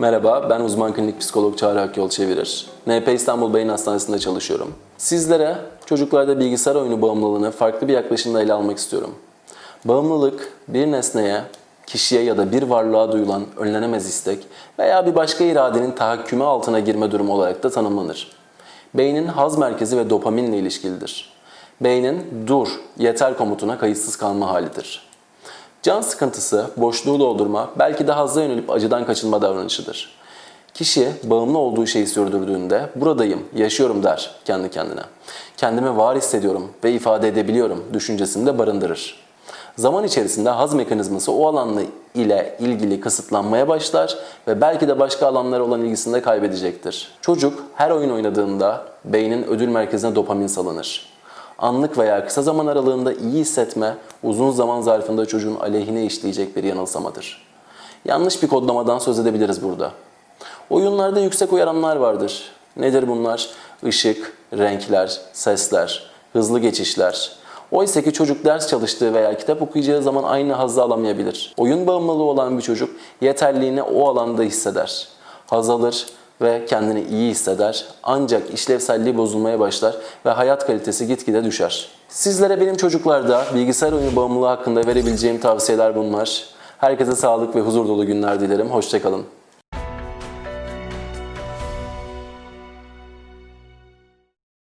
Merhaba, ben uzman klinik psikolog Çağrı Akyol Çevirir. NP İstanbul Beyin Hastanesi'nde çalışıyorum. Sizlere çocuklarda bilgisayar oyunu bağımlılığını farklı bir yaklaşımla ele almak istiyorum. Bağımlılık, bir nesneye, kişiye ya da bir varlığa duyulan önlenemez istek veya bir başka iradenin tahakkümü altına girme durumu olarak da tanımlanır. Beynin haz merkezi ve dopaminle ilişkilidir. Beynin dur, yeter komutuna kayıtsız kalma halidir. Can sıkıntısı, boşluğu doldurma, belki de hazza yönelip acıdan kaçınma davranışıdır. Kişi bağımlı olduğu şeyi sürdürdüğünde buradayım, yaşıyorum der kendi kendine. Kendimi var hissediyorum ve ifade edebiliyorum düşüncesini de barındırır. Zaman içerisinde haz mekanizması o alanla ile ilgili kısıtlanmaya başlar ve belki de başka alanlara olan ilgisini de kaybedecektir. Çocuk her oyun oynadığında beynin ödül merkezine dopamin salınır anlık veya kısa zaman aralığında iyi hissetme uzun zaman zarfında çocuğun aleyhine işleyecek bir yanılsamadır. Yanlış bir kodlamadan söz edebiliriz burada. Oyunlarda yüksek uyaranlar vardır. Nedir bunlar? Işık, renkler, sesler, hızlı geçişler. Oysa ki çocuk ders çalıştığı veya kitap okuyacağı zaman aynı hazzı alamayabilir. Oyun bağımlılığı olan bir çocuk yeterliğini o alanda hisseder. Haz alır, ve kendini iyi hisseder. Ancak işlevselliği bozulmaya başlar ve hayat kalitesi gitgide düşer. Sizlere benim çocuklarda bilgisayar oyunu bağımlılığı hakkında verebileceğim tavsiyeler bunlar. Herkese sağlık ve huzur dolu günler dilerim. Hoşçakalın.